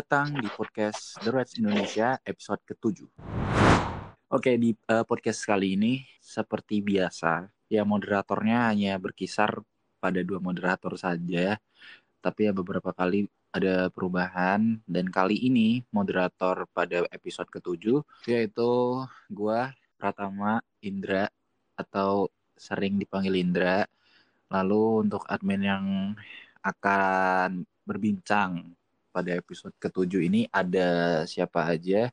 datang di podcast The Reds Indonesia episode ke-7. Oke, di uh, podcast kali ini seperti biasa, ya moderatornya hanya berkisar pada dua moderator saja. Tapi ya beberapa kali ada perubahan dan kali ini moderator pada episode ke-7 yaitu gua Pratama Indra atau sering dipanggil Indra. Lalu untuk admin yang akan berbincang pada episode ketujuh ini ada siapa aja?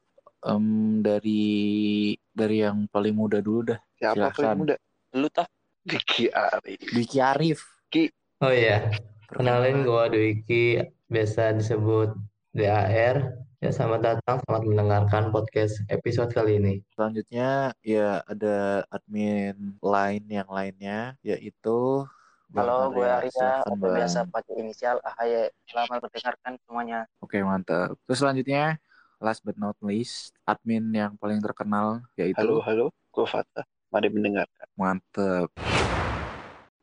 Um, dari dari yang paling muda dulu dah. Siapa Silakan. paling muda? Lu tah Diki Arif. Dwiki Arif. Ki, Oh iya, kenalin gue Dwiki, biasa disebut DAR. Ya, selamat datang, selamat mendengarkan podcast episode kali ini. Selanjutnya ya ada admin lain yang lainnya yaitu Halo, gue Arya, Bang. biasa pakai inisial AHY. Selamat mendengarkan semuanya. Oke, mantap. Terus selanjutnya last but not least admin yang paling terkenal yaitu halo halo, gue Fatah. Mari mendengarkan. Mantep.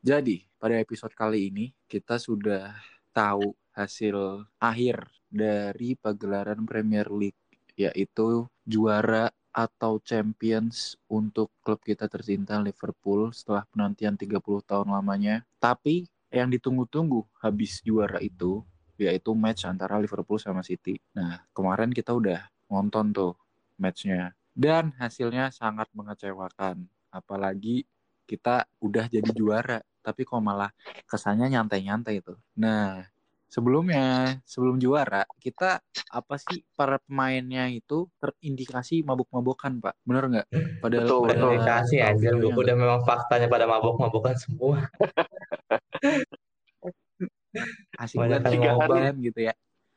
Jadi, pada episode kali ini kita sudah tahu hasil akhir dari pagelaran Premier League yaitu juara atau champions untuk klub kita tercinta Liverpool setelah penantian 30 tahun lamanya. Tapi yang ditunggu-tunggu habis juara itu yaitu match antara Liverpool sama City. Nah, kemarin kita udah nonton tuh matchnya dan hasilnya sangat mengecewakan. Apalagi kita udah jadi juara, tapi kok malah kesannya nyantai-nyantai itu. Nah, sebelumnya, sebelum juara, kita apa sih para pemainnya itu terindikasi mabuk-mabukan, Pak? Bener nggak? Pada Betul, pada anjir, profilnya udah memang faktanya pada mabok-mabokan semua. asik banyak banget tiga hari. gitu ya.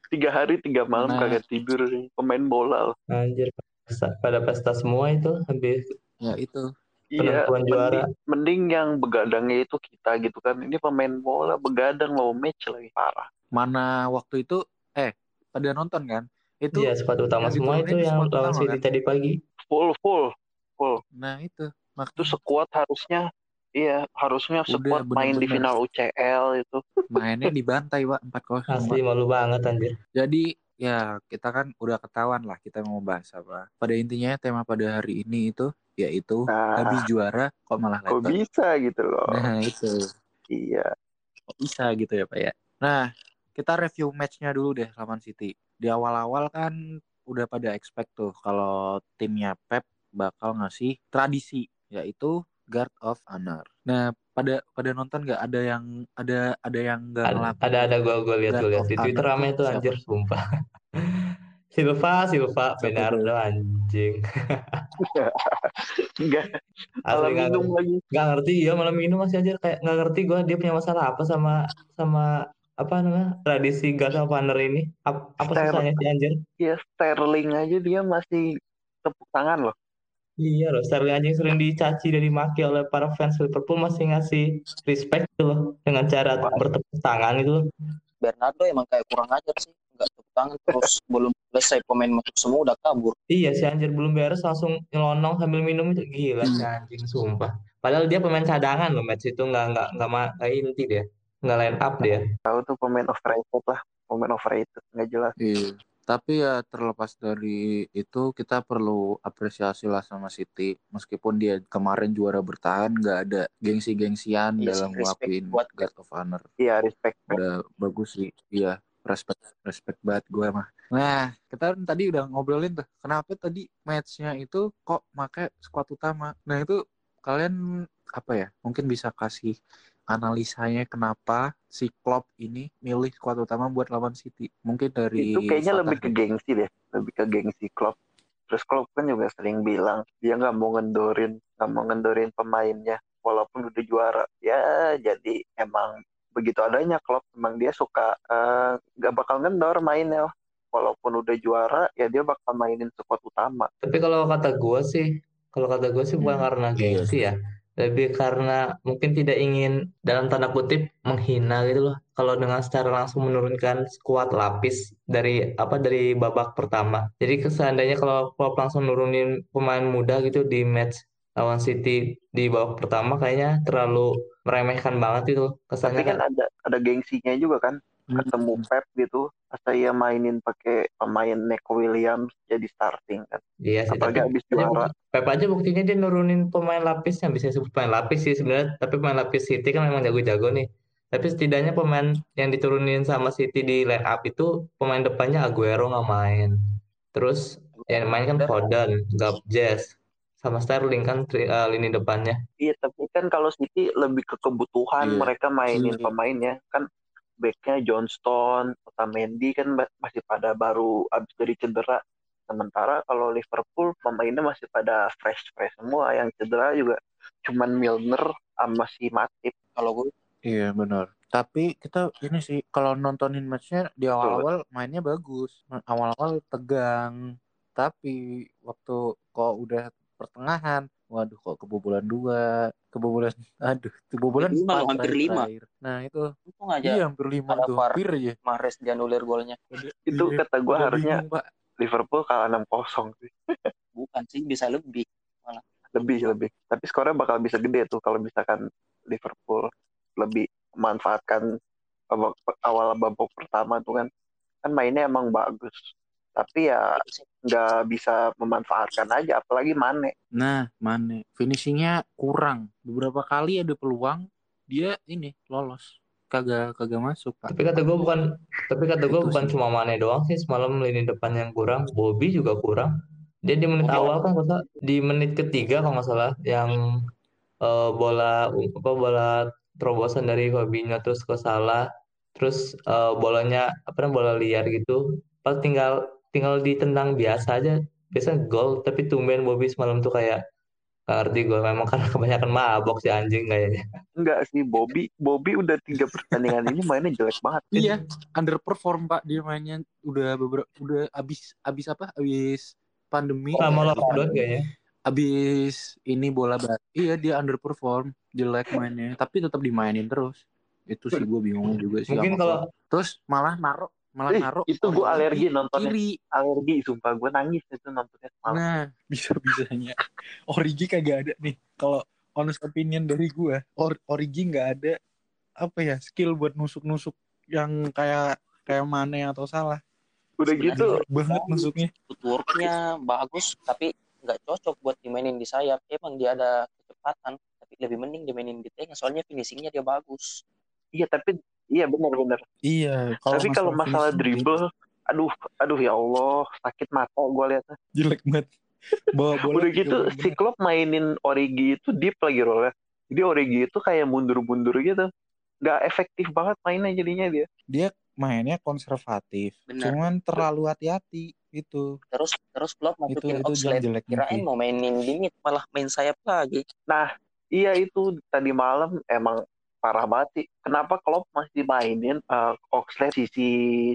Tiga hari, tiga malam Nah. kagak tidur. Pemain bola. loh. Anjir, pesta- pada pesta semua itu habis Ya itu. Iya, Penentuan juara. mending, mending yang begadangnya itu kita gitu kan. Ini pemain bola begadang mau match lagi. Parah. Mana waktu itu eh pada nonton kan? Itu Iya, squad utama semua itu yang lawan City kan? tadi pagi. Full, full. nah itu. Itu Makanya sekuat harusnya, iya harusnya Udah, sekuat main di final UCL itu. mainnya dibantai, Pak, 4-0. Asli malu banget anjir. Jadi ya kita kan udah ketahuan lah kita mau bahas apa. Pada intinya tema pada hari ini itu yaitu Nah, habis juara kok malah kok letter. bisa gitu loh. Nah itu Iya. kok bisa gitu ya Pak ya. Nah kita review matchnya dulu deh lawan City. Di awal-awal kan udah pada expect tuh kalau timnya Pep bakal ngasih tradisi yaitu guard of honor. Nah pada pada nonton nggak ada yang ada ada yang nggak Ada ngelakuin ada, ada gue gue lihat gue Guard lihat of di Twitter rame tuh anjir sumpah. Silva, Silva, Bernardo anjing. Enggak, Asli nggak minum lagi. nggak ngerti ya malam minum masih anjir kayak nggak ngerti gue dia punya masalah apa sama sama apa namanya tradisi gas of honor ini apa, apa Ster- susahnya sih anjir Ya Sterling aja dia masih tepuk tangan loh. iya loh Sterling anjing sering dicaci dan dimaki oleh para fans Liverpool masih ngasih respect gitu loh dengan cara Wah. bertepuk tangan loh Bernardo emang kayak kurang ajar sih. Nggak tepuk tangan terus belum selesai pemain masuk semua udah kabur. iya si anjir belum beres langsung nyelonong sambil minum itu gila si Hmm. anjing sumpah padahal dia pemain cadangan loh match itu nggak nggak nggak ma- nggak inti dia nggak line up dia Tahu tuh pemain overrated lah. Pemain overrated nggak jelas. Iya. Tapi ya terlepas dari itu kita perlu apresiasi lah sama City. Meskipun dia kemarin juara bertahan nggak ada gengsi-gengsian Iya dalam ngelakuin buat- guard of honor. Iya respect. Udah bagus sih. Iya, respect respect banget gue mah. Nah, kita kan tadi udah ngobrolin tuh. Kenapa tadi matchnya itu kok make squad utama? Nah, itu kalian apa ya? Mungkin bisa kasih analisanya kenapa si Klopp ini milih squad utama buat lawan City. Mungkin dari Itu kayaknya lebih ke gengsi deh. Lebih ke gengsi Klopp. Terus Klopp kan juga sering bilang dia nggak mau ngendorin, nggak mau ngendorin pemainnya walaupun udah juara. Ya jadi emang begitu adanya Klopp. Emang dia suka eh, nggak bakal ngendor mainnya. Walaupun udah juara, ya dia bakal mainin squad utama. Tapi kalau kata gue sih, kalau kata gue sih bukan Hmm, karena gengsi ya, lebih karena mungkin tidak ingin dalam tanda kutip menghina gitu loh. Kalau dengan secara langsung menurunkan skuad lapis dari apa dari babak pertama. Jadi seandainya kalau Klopp langsung nurunin pemain muda gitu di match lawan City di babak pertama, kayaknya terlalu meremehkan banget itu Tapi kesannya kan kan. ada ada gengsinya juga kan. Ketemu Pep gitu masa ia mainin pakai pemain Neko Williams jadi starting kan Iya sih, apalagi habis juara Pep aja buktinya dia nurunin pemain lapis yang bisa disebut pemain lapis sih sebenarnya, tapi pemain lapis City kan memang jago-jago nih. Tapi setidaknya pemain yang diturunin sama City di line up itu pemain depannya Aguero nggak main. Terus yang main kan Foden, Gabjes, sama Sterling kan tri- eh, lini depannya. Iya, tapi kan kalau City lebih ke kebutuhan Iya. mereka mainin Iya. pemainnya kan backnya Johnston, Otamendi kan masih pada baru abis dari cedera. Sementara kalau Liverpool pemainnya masih pada fresh fresh semua, yang cedera juga cuman Milner sama si Matip. Kalau gue Iya benar. Tapi kita ini sih kalau nontonin matchnya di awal-awal mainnya bagus, awal-awal tegang. Tapi waktu kok udah pertengahan, waduh kok kebobolan dua, kebobolan, aduh kebobolan Lima, hampir terakhir- lima. Nah itu untung aja iya hampir lima ada tuh, hampir aja. Mahrez dianulir golnya. Itu Iya, kata gue harusnya bingung. Liverpool kalah 6-0 sih. Bukan sih, bisa lebih. Lebih lebih. Tapi skornya bakal bisa gede tuh kalau misalkan Liverpool lebih memanfaatkan awal babak pertama tuh kan. Kan mainnya emang bagus. Tapi ya nggak bisa memanfaatkan aja apalagi Mane Nah, Mane finishingnya kurang. Beberapa kali ada peluang dia ini lolos, kagak kagak masuk Pak. Tapi kata gue bukan, tapi kata gue bukan sih. cuma Mane doang sih semalam lini depan yang kurang, Bobby juga kurang. Dia di menit Bobby awal kan kalau nggak salah, di menit ketiga kalau nggak salah yang eh, bola apa bola terobosan dari Fabinho terus ke Salah, terus eh, bolanya apa namanya bola liar gitu, pas tinggal tinggal ditendang biasa aja, biasa gol. Tapi tumben Bobby semalam tuh kayak ngerti gue memang karena kebanyakan mabok si anjing kayaknya. enggak sih Bobby Bobby udah tiga pertandingan ini mainnya jelek banget Iya, underperform Pak dia mainnya udah beberapa udah abis abis apa? Abis pandemi, Sama eh, lockdown kayaknya. abis ini bola bat. Iya dia underperform, jelek mainnya, tapi tetap dimainin terus. Itu sih gue bingung juga sih. Mungkin sama kalau terus malah naruh malah Eh, naruh itu gue alergi nontonnya kiri. alergi sumpah gue nangis itu nontonnya semalam Nah, bisa-bisanya Origi kagak ada nih. Kalau honest opinion dari gue, Or Origi nggak ada apa ya skill buat nusuk-nusuk yang kayak kayak Mane atau salah. udah Sebenarnya gitu banget nusuknya. Footworknya bagus, tapi nggak cocok buat dimainin di sayap. Emang dia ada kecepatan, tapi lebih mending dimainin di tengah. Soalnya finishingnya dia bagus. iya tapi iya benar-benar Iya, tapi kalau masalah dribble aduh aduh ya Allah sakit mata gue liatnya jelek banget. Bawa bola udah gitu si. Klopp mainin Origi itu deep lagi role jadi Origi itu kayak mundur-mundur gitu nggak efektif banget mainnya jadinya dia dia mainnya konservatif, Bener. cuman terlalu hati-hati itu. Terus terus Klopp Itu masukin itu yang Oxlade. jeleknya. Kirain mau mainin di mid, malah main sayap lagi. Nah, iya itu tadi malam emang parah banget sih. Kenapa Klopp masih mainin uh, Oxlade sisi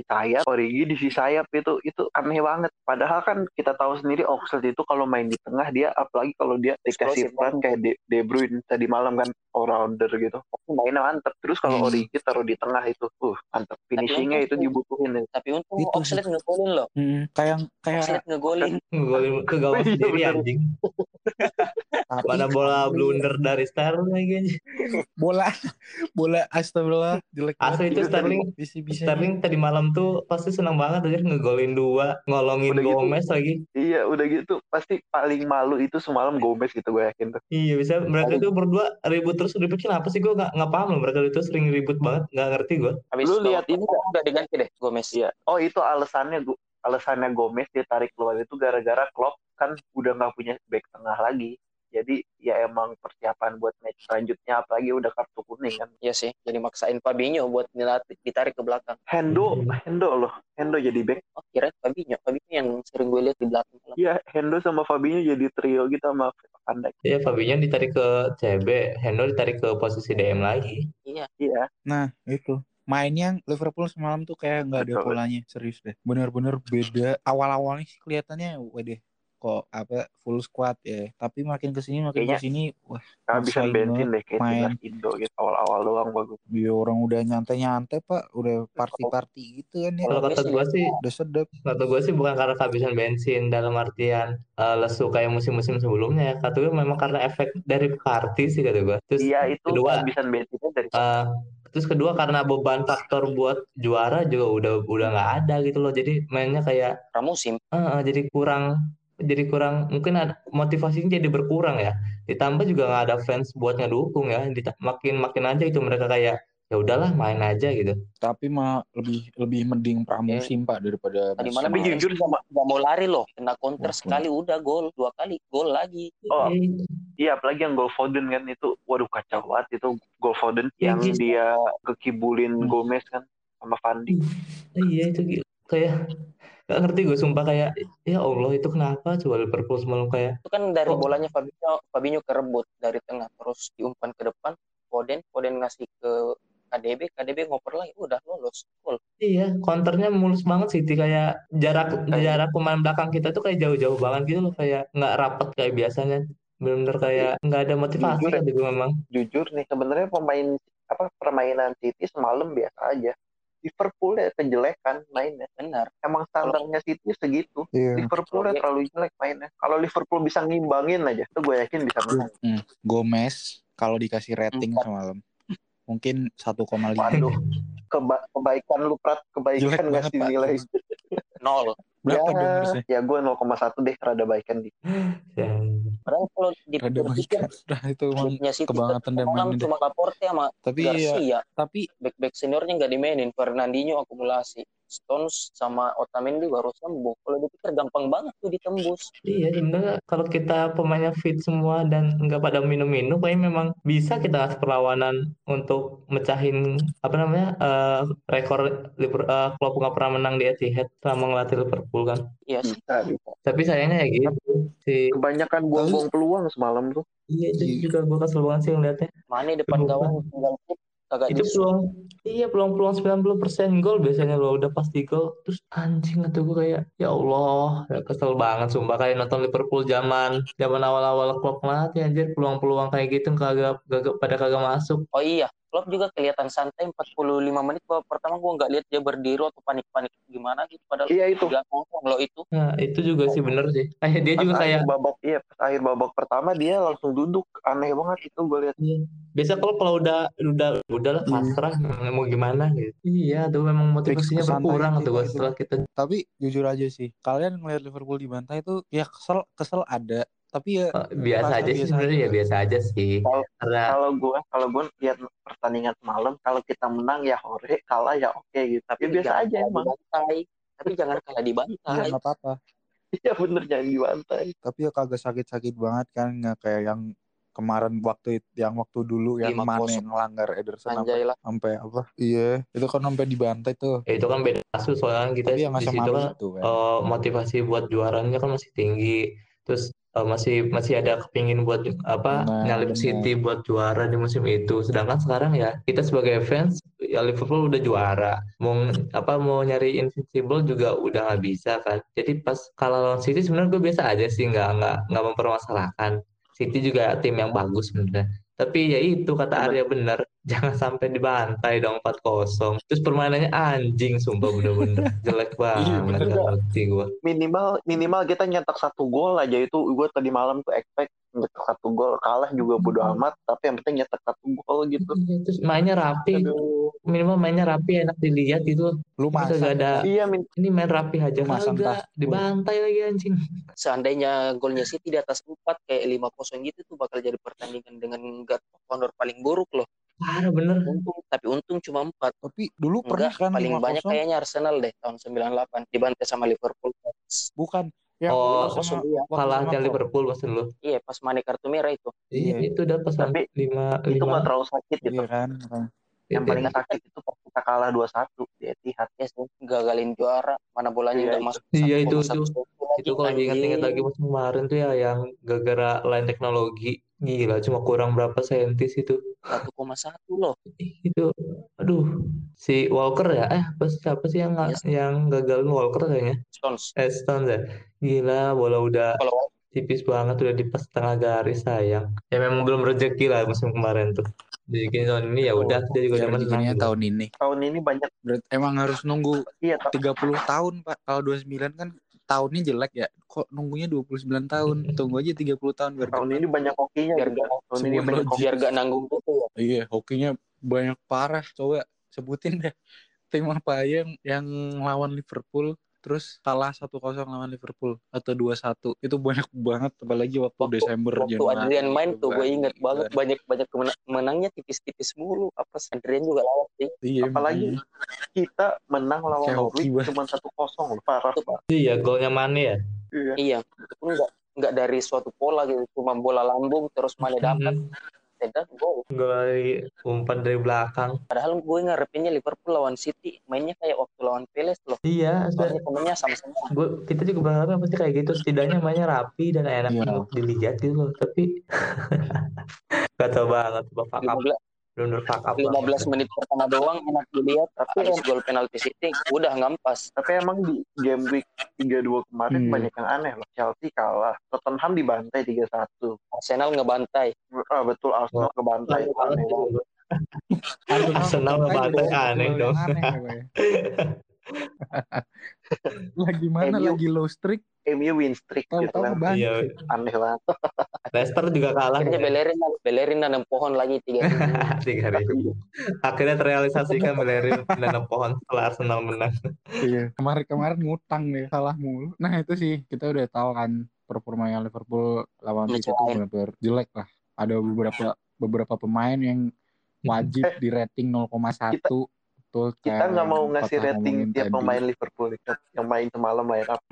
sayap, Origi di sisi sayap itu itu aneh banget. Padahal kan kita tahu sendiri Oxlade itu kalau main di tengah dia apalagi kalau dia dikasih peran kayak De, De Bruyne tadi malam kan all rounder gitu. Mainnya mantep. Terus kalau Hmm. Origi taruh di tengah itu, uh mantep. Finishingnya itu dibutuhin. ya. Tapi untung Itu Oxlade ngegolin loh. Mm, kayak kayak Oxlade ngegolin. Ngegolin ke gawang Iya, sendiri anjing. tapi Mana bola asli, blunder dari Sterling lagi anjing. bola bola astagfirullah jelek Asli itu Sterling bisa bisa Sterling tadi malam tuh pasti senang banget aja ngegolin dua, ngolongin Udah gitu. Gomez lagi. Iya, udah gitu pasti paling malu itu semalam Gomez gitu gue yakin tuh. Iya bisa mereka tuh berdua ribut terus ribut kenapa sih gue nggak nggak paham loh mereka itu sering ribut banget nggak ngerti gue. Habis Lu lihat ini udah diganti deh Gomez. Iya. Oh itu alasannya Gu- alasannya Gomez ditarik keluar itu gara-gara Klopp kan udah nggak punya back tengah lagi. Jadi ya emang persiapan buat match selanjutnya apalagi udah kartu kuning kan. Iya sih, jadi maksain Fabinho buat dilatih, ditarik ke belakang. Hendo, Hmm. Hendo loh. Hendo jadi back. Oh, kira Fabinho. Fabinho yang sering gue lihat di belakang. Iya, Hendo sama Fabinho jadi trio gitu sama Van Dijk. Iya Fabinho ditarik ke CB, Hendo ditarik ke posisi DM lagi. Iya, Iya. nah itu mainnya Liverpool semalam tuh kayak nggak ada polanya serius deh bener-bener beda awal-awalnya sih kelihatannya waduh kok apa full squad ya tapi makin ke sini makin Kayaknya ke sini wah Maksain bensin deh kayak main. Indo gitu. Awal-awal doang bagus. ya orang udah nyantai-nyantai pak udah party-party gitu kan ya Kalau kata gue sih, udah sedap kata gue sih bukan karena kehabisan bensin dalam artian eh, lesu kayak musim-musim sebelumnya. Kata gue memang karena efek dari party sih kata gue. Terus Iya itu kedua, kehabisan bensinnya dari eh, terus kedua karena beban faktor buat juara juga udah udah nggak ada gitu loh jadi mainnya kayak pramusim eh, jadi kurang jadi kurang mungkin ada motivasinya jadi berkurang ya ditambah juga nggak ada fans buat ngedukung ya Dita- makin makin aja itu mereka kayak ya udahlah main aja gitu Tapi mah lebih lebih mending pramusim Pak daripada tadi malam Tapi jujur sama nggak mau lari loh kena counter Wah, sekali udah gol dua kali gol lagi Oh. Eh, Iya, apalagi yang gol Foden kan itu, waduh kacau banget itu gol Foden Iya, yang iya. dia kekibulin Hmm. Gomez kan sama Fandi. iya itu gila. kayak gak ngerti gue sumpah kayak ya Allah itu kenapa coba Liverpool semalam kayak itu kan dari Oh. bolanya Fabinho Fabinho kerebut dari tengah terus diumpan ke depan Foden Foden ngasih ke KDB KDB ngoper lagi udah lolos gol Iya, counternya mulus banget City kayak jarak Kayak- jarak pemain belakang kita tuh kayak jauh-jauh banget gitu loh kayak nggak rapet kayak biasanya. Bener-bener kayak nggak ada motivasi Jujur ya. gue memang. Jujur nih, sebenarnya pemain apa permainan City semalam biasa aja. Liverpool ya kejelekan mainnya. benar Emang standarnya City segitu. Iya. Liverpool ya terlalu jelek mainnya. Kalau Liverpool bisa ngimbangin aja, itu gue yakin bisa menang. Hmm. Gomez kalau dikasih rating Empat. semalam mungkin 1,5. Waduh, keba- kebaikan lu Prat, Jelek kebaikan banget, ngasih Pak. nilai. nol Berapa ya, dong harusnya? ya gue 0,1 deh, rada baikan di. Ya, padahal kalau dipikir baik. Nah, itu emang City kebangetan dan deh. cuma Laporte sama Tapi ya, Garcia tapi back back seniornya nggak dimainin Fernandinho akumulasi Stones sama Otamendi baru sembuh kalau dipikir gampang banget tuh ditembus iya sebenarnya kalau kita pemainnya fit semua dan nggak pada minum-minum, kayaknya memang bisa kita kasih perlawanan untuk mecahin apa namanya eh, rekor Liver- eh, Klopp nggak pernah menang di Etihad selama ngelatih Liverpool kan. iya sih Bisa, bisa. Tapi sayangnya ya gitu si Kebanyakan buang-buang peluang semalam tuh. iya itu juga gue kesel banget sih ngeliatnya. Mane depan gawang tinggal kagak itu peluang iya peluang-peluang 90% gol biasanya lo udah pasti gol. Terus anjing atau gue kayak ya Allah ya kesel banget sumpah kayak nonton Liverpool zaman zaman awal-awal klub ngelatih anjir peluang-peluang kayak gitu kagak kagak pada kagak masuk. Oh iya Klopp juga kelihatan santai 45 menit babak pertama gua nggak lihat dia berdiri atau panik-panik gimana gitu padahal Iya itu. nggak ngomong lo itu nah itu juga sih bener sih kayak dia Pas juga akhir kayak babak iya, pas akhir babak pertama dia langsung duduk. Aneh banget itu gue lihat. iya. biasa kalau kalau udah udah udahlah Hmm. pasrah mau gimana gitu iya tuh memang motivasinya berkurang sih, tuh Pak, itu. setelah kita tapi jujur aja sih. Kalian ngelihat Liverpool dibantai itu ya kesel kesel ada. Tapi ya eh, biasa aja sih biasa sebenarnya aja. ya biasa aja sih Kalau- karena Kalau gue kalau gue lihat pertandingan semalam, kalau kita menang ya hore, kalah ya oke gitu. Tapi biasa jangan aja emang. dibantai tapi jangan kalah ya dibantai nggak apa-apa. Iya bener jangan dibantai. Tapi ya kagak sakit-sakit banget kan nggak kayak yang kemarin waktu yang waktu dulu yang 5-0. Mane ngelanggar Ederson sampai anjay lah sampai apa? Iya, itu kan sampai dibantai tuh. ya itu kan beda kasus soalnya kita Tapi yang nggak di situ kan itu kan. eh, motivasi buat juaranya kan masih tinggi terus eh, masih masih ada kepingin buat apa Nah, nyalip benar. City buat juara di musim itu. Sedangkan sekarang ya kita sebagai fans ya Liverpool udah juara. Mau apa mau nyari invincible juga udah nggak bisa kan. Jadi pas kalah lawan City sebenarnya gue biasa aja sih nggak nggak nggak mempermasalahkan. City juga tim yang bagus sebenarnya. Tapi ya itu kata. Arya benar jangan sampai dibantai dong 4-0 terus permainannya anjing sumpah bener-bener. Jelek banget bener. nggak ngerti gue Minimal minimal kita nyetak satu gol aja. Itu gue tadi malam tuh expect nyetak satu gol. Kalah juga bodo amat tapi yang penting nyetak satu gol gitu. Iya, terus mainnya rapi. Aduh. minimal mainnya rapi enak dilihat gitu Lu Masa masang gak ada Iya min ini main rapi aja. Lu masang kagak tas. dibantai lagi anjing. Seandainya golnya City di atas 4 kayak 5-0 gitu tuh bakal jadi pertandingan dengan honor paling buruk loh parah bener untung tapi untung cuma 4 Tapi dulu pernah enggak kan paling banyak 5-0 kayaknya Arsenal deh tahun 98 dibantai sama Liverpool bukan yang Oh, sama iya. kalahnya sama. Liverpool maksud lu iya pas Mane kartu merah itu iya Iya. itu udah pas Tapi lima itu nggak terlalu sakit gitu. Iya kan? Yang paling sakit itu pas kita kalah 2-1 di Etihad. ya sih gagalin juara mana bolanya Iya, nggak itu. masuk Iya, 1,1 itu, itu. itu kalau diingat-ingat lagi musim kemarin tuh ya yang gara-gara line teknologi gila cuma kurang berapa sentis itu? 1,1 loh. Itu aduh si Walker ya? Eh apa sih- siapa sih yang Yes. yang gagal Walker kayaknya? Stones. Eh Stones ya? Gila bola udah kalau tipis banget udah di pas tengah garis sayang. Ya memang belum rezeki lah musim kemarin tuh. Jadi tahun ini ya udah dia juga Ya, udah menang rezekinya gitu. tahun ini. Tahun ini banyak. Berarti emang harus nunggu iya ta- 30 tahun, Pak. Kalau 29 kan tahunnya jelek ya. Kok nunggunya 29 tahun? Tunggu aja 30 tahun biar tahun ini banyak hokinya Biar juga. nggak- Tahun ini banyak hoki. biar gak nanggung gitu ya Iya, hokinya banyak parah. Coba sebutin deh tim apa aja yang, yang lawan Liverpool terus kalah 1-0 lawan Liverpool atau 2-1 itu banyak banget apalagi waktu, Waktu- Desember waktu Januari Adrian main gitu tuh gue inget banget Kan. banyak banyak menangnya tipis-tipis mulu apa Adrian juga lawak sih iya Apalagi makanya. kita menang lawan Norwich banget. cuma satu kosong loh parah. Iya, golnya Mane ya. Iya. iya itu pun nggak nggak dari suatu pola gitu cuma bola lambung terus mana dapat Mhm. Tidak gol Gol dari umpan dari belakang. padahal gue ngarepinnya Liverpool lawan City mainnya kayak waktu lawan Palace loh. Iya, soalnya pemainnya sama-sama. Gue kita juga berharap pasti kayak gitu. Setidaknya mainnya rapi dan enak Iya. untuk dilihat gitu loh. Tapi kacau banget up 15, bener fuck up 15 banget. menit pertama doang enak dilihat tapi habis gol penalti City udah ngampas Tapi emang di game week 32 kemarin Hmm. banyak yang aneh loh. Chelsea kalah, Tottenham dibantai 3-1. Arsenal ngebantai Ah betul Arsenal kebantai. Aneh banget Aneh banget. Arsenal ngebantai aneh dong. lagi mana MU. lagi low streak MU win streak gitu tahu-tahu kan. banget Iya, Aneh banget. Leicester juga kalah akhirnya ya. Bellerin Bellerin nanam pohon lagi tiga tiga ribu akhirnya terrealisasikan Bellerin menanam pohon setelah Arsenal menang Iya, kemarin-kemarin ngutang deh, salah mulu. Nah itu sih kita udah tahu kan performa yang Liverpool lawan City itu benar-benar jelek lah. Ada beberapa beberapa pemain yang wajib Eh, di rating 0,1. Betul, Kita nggak mau ngasih rating tiap tadi. pemain Liverpool yang main semalam main apa.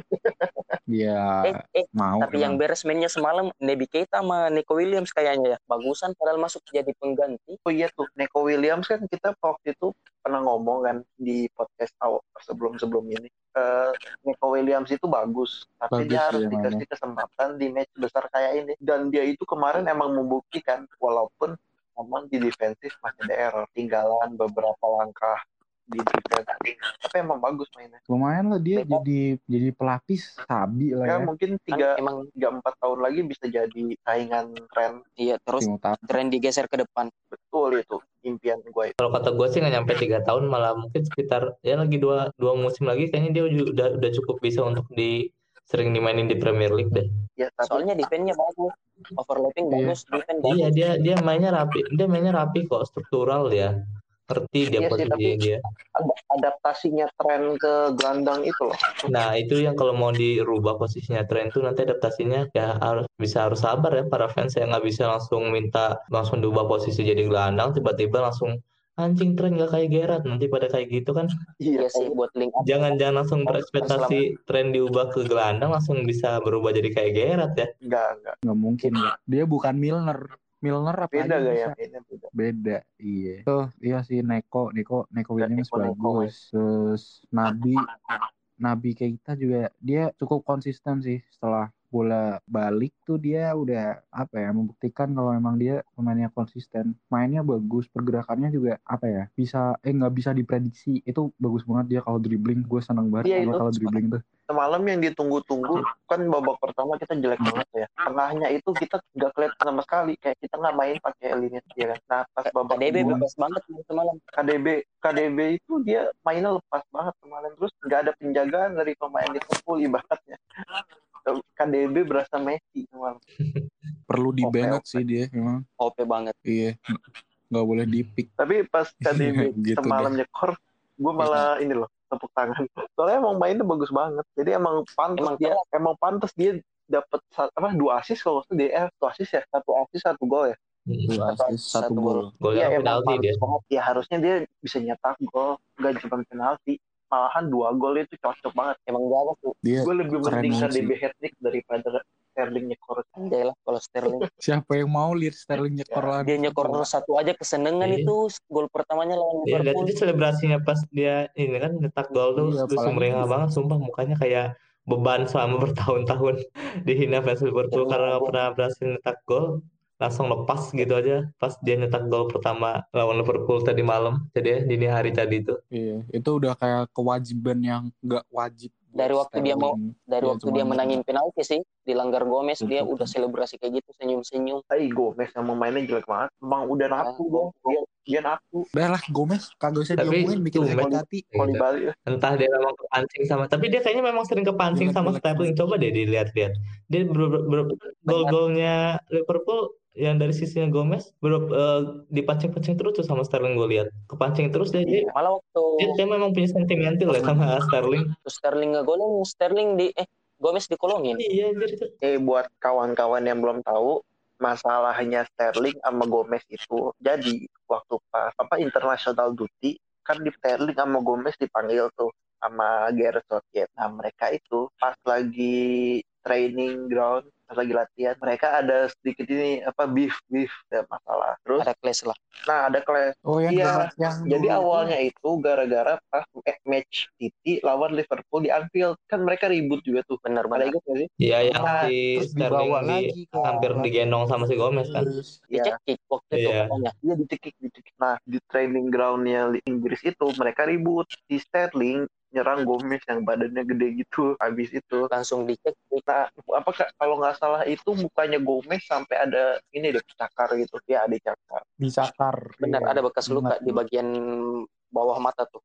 Iya, eh eh mau. tapi yang beres mainnya semalam Nebi Keita sama Nico Williams kayaknya ya bagusan padahal masuk jadi pengganti Oh iya tuh, Neko Williams kan kita waktu itu pernah ngomong kan di podcast awal sebelum-sebelum ini. Eh Neko Williams itu bagus, tapi Bagus dia harus dikasih kesempatan di match besar kayak ini. Dan dia itu kemarin emang membuktikan, walaupun memang di defensif masih ada error, tinggalan beberapa langkah di defense. Tapi emang bagus mainnya. Lumayan lah dia Backup. jadi jadi pelapis sabi lah Ya ya. mungkin kan tiga emang tiga empat tahun lagi bisa jadi saingan tren iya terus tren digeser ke depan betul itu impian gue. kalau kata gue sih nggak nyampe tiga tahun malah mungkin sekitar ya lagi dua dua musim lagi kayaknya dia udah, udah cukup bisa untuk di sering dimainin di Premier League deh. Ya tapi soalnya defense-nya bagus. Overlapping Iya. bagus defense iya bagus. dia dia mainnya rapi dia mainnya rapi kok struktural ya ngerti dia Iya sih, posisi tapi- dia. ad- adaptasinya tren ke gelandang itu loh. Nah, itu yang kalau mau dirubah posisinya tren tuh nanti adaptasinya ya harus bisa harus sabar ya. Para fans yang nggak bisa langsung minta langsung diubah posisi jadi gelandang tiba-tiba langsung anjing tren nggak kayak Gerrard nanti pada kayak gitu kan iya sih buat link up jangan jangan langsung berekspektasi tren diubah ke gelandang langsung bisa berubah jadi kayak Gerrard ya Enggak, enggak. Nggak mungkin ya. Dia bukan Milner. Milner apa Beda aja gak ya? Beda, beda. Beda, iya. Tuh, iya sih Neko, Neko, Neko Williams Neko, Neko, bagus. Terus Nabi, Nabi Keita juga dia cukup konsisten sih setelah bola balik tuh dia udah apa ya membuktikan kalau memang dia pemainnya konsisten mainnya bagus pergerakannya juga apa ya bisa eh nggak bisa diprediksi itu bagus banget dia kalau dribbling gue seneng banget Iya, kalau dribbling tuh Semalam yang ditunggu-tunggu kan babak pertama kita jelek banget ya. Tengahnya itu kita nggak kelihatan sama sekali. Kayak kita nggak main pakai Elliot ya kan. Nah pas babak KDB kedua, bebas banget semalam KDB KDB itu dia mainnya lepas banget kemarin. Terus nggak ada penjagaan dari pemain Liverpool ibaratnya. KDB berasa Messi semalam. perlu di banget sih dia memang. OP banget. Iya. Nggak boleh dipik Tapi pas KDB Gitu semalam nyekor, gue malah ini loh tepuk tangan. Soalnya emang mainnya bagus banget. Jadi emang pantas Emang dia, emang pantas dia dapat apa dua asis kalau nggak salah dia eh, satu asis ya satu asis satu gol ya. Dua Satu- assist satu satu gol. golnya Iya, emang penalti dia ya harusnya dia bisa nyetak gol nggak cuma penalti malahan dua gol itu cocok banget. Emang jago tuh. Dia gue lebih banget KDB hat trick daripada Sterling nyekor. Anjay lah kalau Sterling. Siapa yang mau lihat Sterling nyekor lagi? dia nyekor satu aja kesenengan Iya. itu gol pertamanya lawan Iya, Liverpool. aja selebrasinya pas dia ini kan nyetak gol tuh Iya, sumringah banget sumpah mukanya kayak beban selama bertahun-tahun dihina fans Liverpool karena gua- pernah berhasil nyetak gol langsung lepas gitu aja. Pas dia nyetak gol pertama lawan Liverpool tadi malam jadi ya, dini hari tadi itu. Iya, itu udah kayak kewajiban yang nggak wajib. Dari waktu dia mau- Sterling. dari Iya, waktu dia menangin penalti sih dilanggar Gomez dia udah selebrasi kayak gitu senyum-senyum. Tapi Gomez yang mainnya jelek banget. Emang udah naku Ah, dia dia, dia naku Udah lah, Gomez. Kagak usah Tapi diomongin bikin sakit hati. kalau di Gitu. Bali entah dia memang kepancing sama tapi dia kayaknya memang sering kepancing sama Sterling. Coba deh dilihat-lihat. Dia ber- ber- ber- gol-golnya Liverpool yang dari sisinya Gomez ber, eh, dipancing-pancing terus tuh sama Sterling gue lihat. Kepancing terus deh dia, malah waktu dia kayak memang punya sentimental ya sama Sterling. Terus Sterling ngegolin Sterling di eh Gomez dikolongin. Iya itu. Eh buat kawan-kawan yang belum tahu masalahnya Sterling sama Gomez itu jadi waktu pas apa international duty kan di Sterling sama Gomez dipanggil tuh sama Gareth Southgate. Nah mereka itu pas lagi training ground pas lagi latihan mereka ada sedikit ini apa beef beef ada masalah. Terus ada clash lah. Nah ada kelas Oh yang Iya, yang jadi dulu awalnya itu gara-gara pas eh, match City lawan Liverpool di Anfield. Kan mereka ribut juga tuh. Benar benar. ingat gak sih? Iya yang Nah, terus Sterling di lagi ke hampir digendong sama si Gomez kan. Iya. dicekik waktu itu. Iya. Iya dicekik, dicekik. Nah di training groundnya di Inggris itu mereka ribut. Si Sterling nyerang Gomez yang badannya gede gitu. Habis itu, langsung dicek nah apa Kak, kalau nggak salah itu mukanya Gomez sampai ada ini deh cakar gitu. Ya ada cakar. dicakar benar Iya, ada bekas luka di bagian bawah mata tuh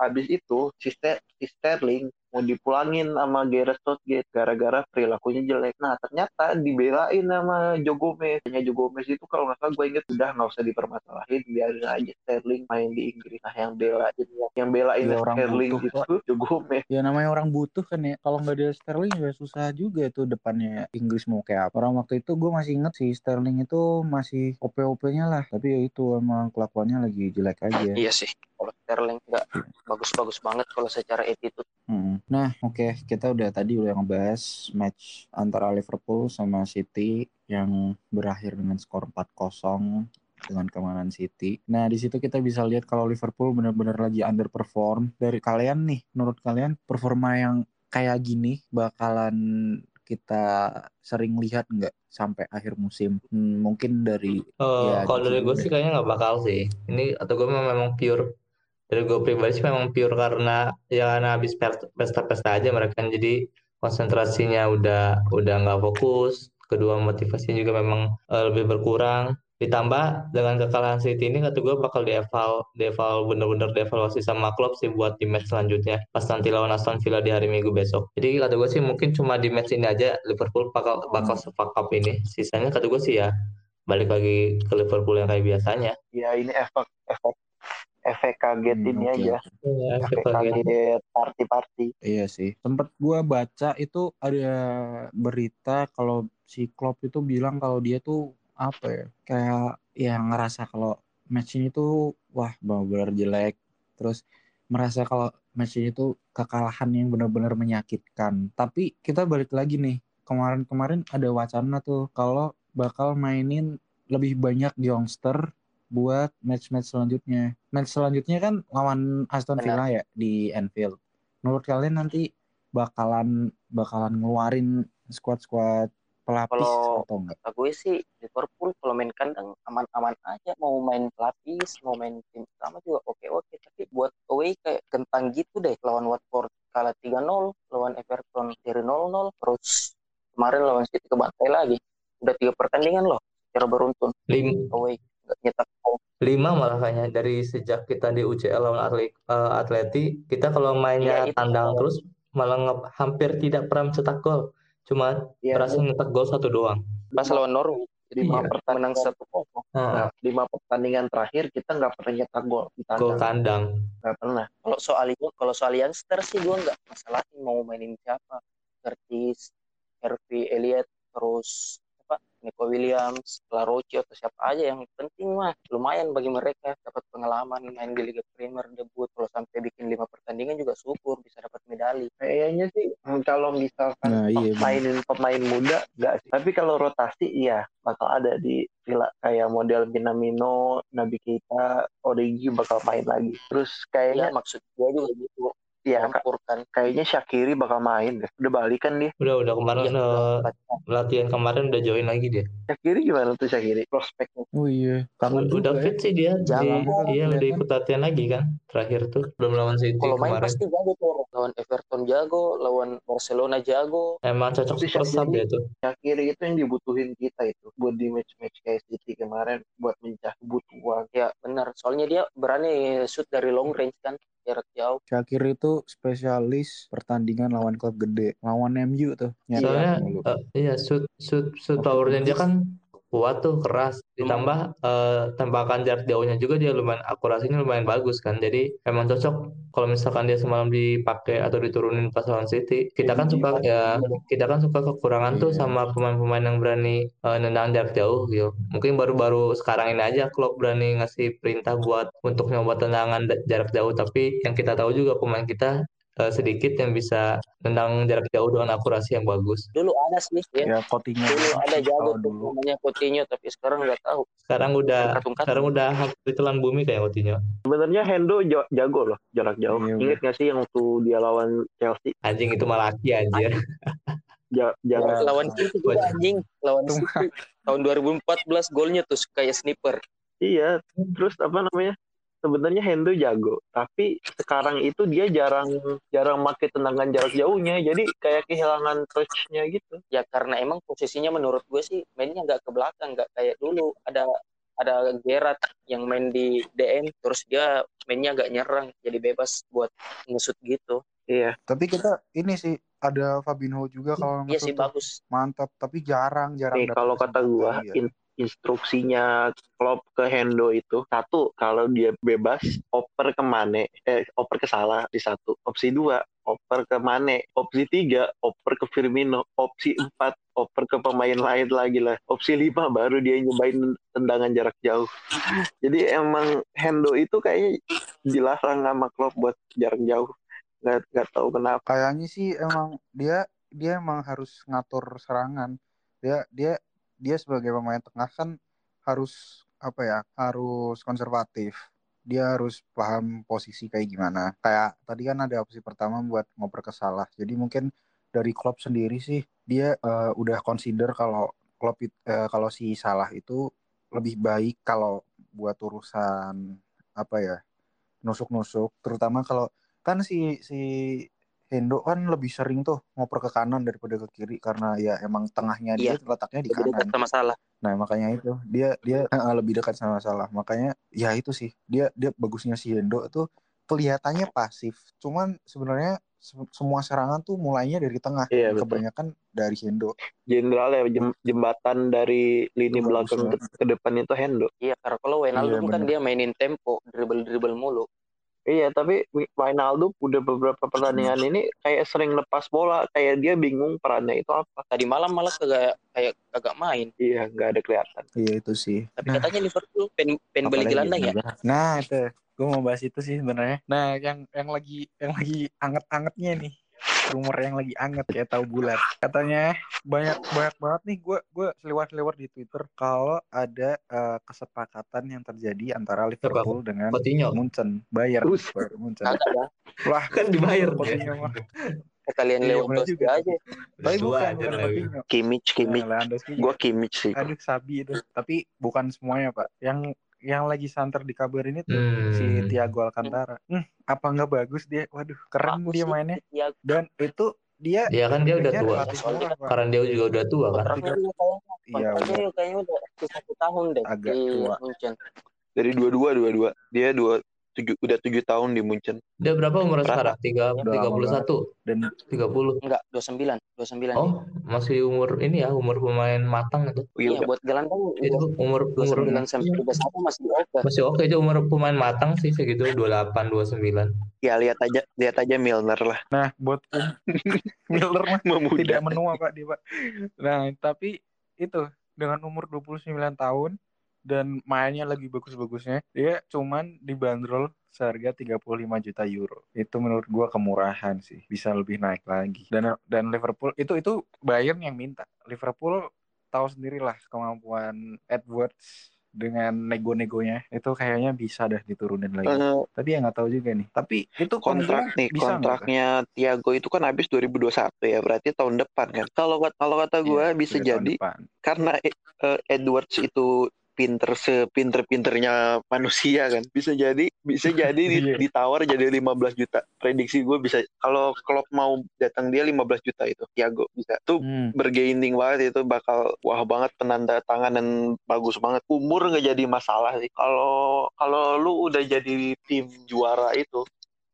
Habis itu si, Ster- si Sterling mau dipulangin sama Gareth Southgate gara-gara perilakunya jelek. Nah ternyata dibelain sama Joe Gomez. Hanya Joe Gomez itu kalau nggak salah gue inget udah nggak usah dipermasalahin biarin aja Sterling main di Inggris. Nah yang belain yang belain Ya, orang Sterling butuh, itu Joe Gomez. ya namanya orang butuh kan ya kalau nggak ada Sterling ya susah juga tuh depannya Inggris mau kayak apa orang waktu itu gue masih inget sih Sterling itu masih OP-OP-nya lah tapi ya itu emang kelakuannya lagi jelek aja iya sih kalau Sterling nggak bagus-bagus banget kalau secara attitude. Nah, oke, kita udah tadi udah ngebahas match antara Liverpool sama City yang berakhir dengan skor 4-0 dengan kemenangan City. Nah, di situ kita bisa lihat kalau Liverpool benar-benar lagi underperform. Dari kalian nih, menurut kalian performa yang kayak gini bakalan kita sering lihat nggak sampai akhir musim? Hmm, mungkin dari Eh, Ya, kalau dari gue sih kayaknya nggak bakal sih. Ini atau gue memang pure dari gue pribadi sih memang pure karena ya karena habis pesta-pesta aja mereka kan jadi konsentrasinya udah udah nggak fokus. Kedua motivasinya juga memang eh, lebih berkurang. Ditambah dengan kekalahan City ini kata gue bakal dieval dieval bener-bener dievaluasi sama klub sih buat di match selanjutnya pas nanti lawan Aston Villa di hari Minggu besok. Jadi kata gue sih mungkin cuma di match ini aja Liverpool bakal bakal sefuck up ini. Sisanya kata gue sih ya balik lagi ke Liverpool yang kayak biasanya. Ya ini efek efek efek kaget Hmm, ini oke, aja. Iya, Efek kaget party-party. Iya sih. Tempat gua baca itu ada berita kalau si Klopp itu bilang kalau dia tuh apa ya? Kayak ya ngerasa kalau match ini tuh wah benar-benar jelek. Terus merasa kalau match ini tuh kekalahan yang benar-benar menyakitkan. Tapi kita balik lagi nih. Kemarin-kemarin ada wacana tuh kalau bakal mainin lebih banyak youngster buat match-match selanjutnya. Match selanjutnya kan lawan Aston Benar. Villa ya di Anfield. Menurut kalian nanti bakalan bakalan ngeluarin squad-squad pelapis Kalau- atau enggak? Gue sih Liverpool kalau main kandang aman-aman aja. Mau main pelapis mau main tim utama juga oke-oke. Tapi buat away kayak kentang gitu deh. Lawan Watford kalah 3-0 lawan Everton dari 0-0 terus kemarin lawan City kebantai lagi. Udah tiga pertandingan loh secara beruntun. Lim- away nyetak gol. Lima malah kayaknya dari sejak kita di UCL lawan Atlet, eh, Atleti. Kita kalau mainnya Iya, itu. tandang terus malah nge- hampir tidak pernah mencetak gol. Cuma Ya, berhasil nyetak gol satu doang. Pas lawan Norwich lima Iya. pertandingan menang satu kosong. Heeh, Nah, lima pertandingan terakhir kita nggak pernah nyetak gol di gol tandang. tandang Nggak pernah. kalau soal itu kalau soal youngster sih gue nggak masalah mau mainin siapa. Curtis Harvey Elliott terus Nico Williams Laroci atau siapa aja yang penting mah lumayan bagi mereka dapat pengalaman main di Liga Premier debut kalau sampai bikin lima pertandingan juga syukur bisa dapat medali Kayaknya sih hmm, kalau misalkan Nah, iya, bener. mainin pemain muda nggak sih. Tapi kalau rotasi iya bakal ada di Villa kayak model Minamino, Nabi Keita, Origi bakal main lagi. Terus ya kayaknya maksud gue juga gitu ya ka- campurkan kayaknya Shakiri bakal main deh. Udah balik kan dia. udah udah kemarin Iya, eh, latihan. latihan kemarin udah join lagi dia Shakiri gimana tuh Shakiri? Prospeknya. Oh iya, kangen udah juga ya. fit sih dia di, Jalan kok, iya udah ikut latihan lagi kan terakhir tuh belum lawan City kalau main kemarin pasti jago tuh lawan Everton jago lawan Barcelona jago emang cocok Tapi super sub Shaqiri- ya tuh Shakiri itu yang dibutuhin kita itu buat di match-match kayak City kemarin buat mencah kebutuhan. ya benar soalnya dia berani shoot dari long range kan jarak jauh Shakir itu spesialis pertandingan lawan klub gede, lawan MU tuh. Soalnya eh, iya shoot shoot shoot powernya dia kan kuat tuh keras. Ditambah eh, tembakan jarak jauhnya juga dia lumayan akurasinya lumayan bagus kan. Jadi emang cocok kalau misalkan dia semalam dipakai atau diturunin pas lawan City. Kita kan suka ya kita kan suka kekurangan tuh Iya. sama pemain-pemain yang berani eh, nendang jarak jauh gitu. Mungkin baru-baru sekarang ini aja Klopp berani ngasih perintah buat untuk nyoba tendangan da- jarak jauh. Tapi yang kita tahu juga pemain kita eh, sedikit yang bisa nendang jarak jauh dengan akurasi yang bagus dulu ada sih ya Ya Coutinho dulu ada jago kalau tuh dulu. namanya Coutinho tapi sekarang nggak tahu sekarang udah Katung-katung. sekarang udah hampir ditelan bumi kayak Coutinho Sebenarnya Hendo ja- jago loh jarak jauh. Iya, Ingat gak sih yang waktu dia lawan Chelsea anjing itu malah laki anjir ja- Ya. lawan City juga anjing lawan City tahun 2014 golnya tuh kayak sniper Iya, terus apa namanya? Sebenarnya Hendo jago, tapi sekarang itu dia jarang jarang pakai tendangan jarak jauhnya, jadi kayak kehilangan touch-nya gitu. ya karena emang posisinya menurut gue sih mainnya nggak ke belakang nggak kayak dulu ada ada Gerard yang main di DM terus dia mainnya nggak nyerang jadi bebas buat ngesut gitu Iya, Tapi kita ini sih ada Fabinho juga kalau iya sih tuh. bagus mantap tapi jarang jarang nih kalau kata gua iya. in- instruksinya Klopp ke Hendo itu satu kalau dia bebas oper ke Mane, eh oper ke Salah di satu. Opsi dua oper ke Mane, opsi tiga oper ke Firmino, opsi empat oper ke pemain lain lagi lah. Opsi lima baru dia nyobain tendangan jarak jauh. Jadi emang Hendo itu kayaknya dilarang sama Klopp buat jarak jauh. Nggak, nggak tahu kenapa. kayaknya sih emang dia dia emang harus ngatur serangan dia dia dia sebagai pemain tengah kan harus apa ya harus konservatif. Dia harus paham posisi kayak gimana. Kayak tadi kan ada opsi pertama buat ngoper ke Salah. Jadi mungkin dari Klopp sendiri sih dia eh, udah consider kalau Klopp it- eh, kalau si Salah itu lebih baik kalau buat urusan apa ya nusuk-nusuk. Terutama kalau kan si si Hendo kan lebih sering tuh ngoper ke kanan daripada ke kiri karena ya emang tengahnya dia Iya. letaknya di lebih dekat kanan. sama salah Nah makanya itu dia dia eh, lebih dekat sama Salah. Makanya ya itu sih dia dia bagusnya si Hendo tuh kelihatannya pasif. Cuman sebenarnya se- semua serangan tuh mulainya dari tengah. Iya, betul. Kebanyakan dari Hendo. Jenderal ya jem- jembatan dari lini bagus belakang ke, ke depan itu Hendo. iya karena kalau Wijnaldum Iya, kan dia mainin tempo dribble dribble mulu Iya, tapi Wijnaldum udah beberapa pertandingan ini kayak sering lepas bola, kayak dia bingung perannya itu apa. tadi malam malah kagak kayak kagak main Iya, nggak ada kelihatan. Iya itu sih. tapi Nah, katanya Liverpool pen pen beli gelandang ya. Nah itu gue mau bahas itu sih sebenarnya. Nah yang yang lagi yang lagi anget-angetnya nih rumor yang lagi anget kayak tahu bulat katanya banyak banyak banget nih gue gue seliwar-seliwar di Twitter kalau ada eh, kesepakatan yang terjadi antara Liverpool dengan Coutinho Munchen Bayern. Bayern Munchen wah kan dibayar dia. Coutinho mah. sekalian Iya, Lewandowski juga. aja tapi bukan aja bukan. Coutinho Kimmich, Kimmich. Nah, Gua Kimmich sih. aduh sabi itu tapi bukan semuanya pak yang yang lagi santer di kabar ini tuh Hmm. si Thiago Alcantara hmm, apa nggak bagus dia waduh keren Bagus dia mainnya Thiago. dan itu dia Ya kan dia udah tua. Karena dia juga udah tua kan. iya kayaknya udah satu tahun deh Agak tua. Dari dua-dua, dua-dua. Dia dua tujuh, udah tujuh tahun di Munchen. Dia berapa umur sekarang? Tiga, Udah tiga puluh satu, dan tiga puluh. enggak 29 29 Oh, masih umur ini ya, umur pemain matang itu. iya Iya, buat gelandang Itu umur umur 29 sampai 31 masih oke masih oke aja umur pemain matang sih segitu 28 29. ya lihat aja, lihat aja Milner lah. nah buat Miller mah Memuda. tidak menua pak dia pak nah tapi itu dengan umur 29 tahun dan mainnya lagi bagus-bagusnya. Dia cuman dibanderol seharga 35 juta euro. Itu menurut gua kemurahan sih. Bisa lebih naik lagi. Dan dan Liverpool itu itu Bayern yang minta. Liverpool tahu sendirilah kemampuan Edwards dengan nego-negonya. Itu kayaknya bisa dah diturunin lagi. Eh, tapi ya nggak tahu juga nih. Tapi itu kontrak nih, bisa kontraknya Thiago itu kan habis 2021 ya, berarti tahun depan kan. Kalau kalau kata gua Iya, bisa jadi depan. karena eh, Edwards itu pinter sepinter-pinternya manusia kan. Bisa jadi bisa jadi di- Iya. ditawar jadi 15 juta. Prediksi gue bisa kalau Klopp mau datang dia 15 juta itu Thiago bisa. Tuh Hmm. bergaining banget itu bakal wah banget penanda tangan dan bagus banget. Umur nggak jadi masalah sih. Kalau kalau lu udah jadi tim juara itu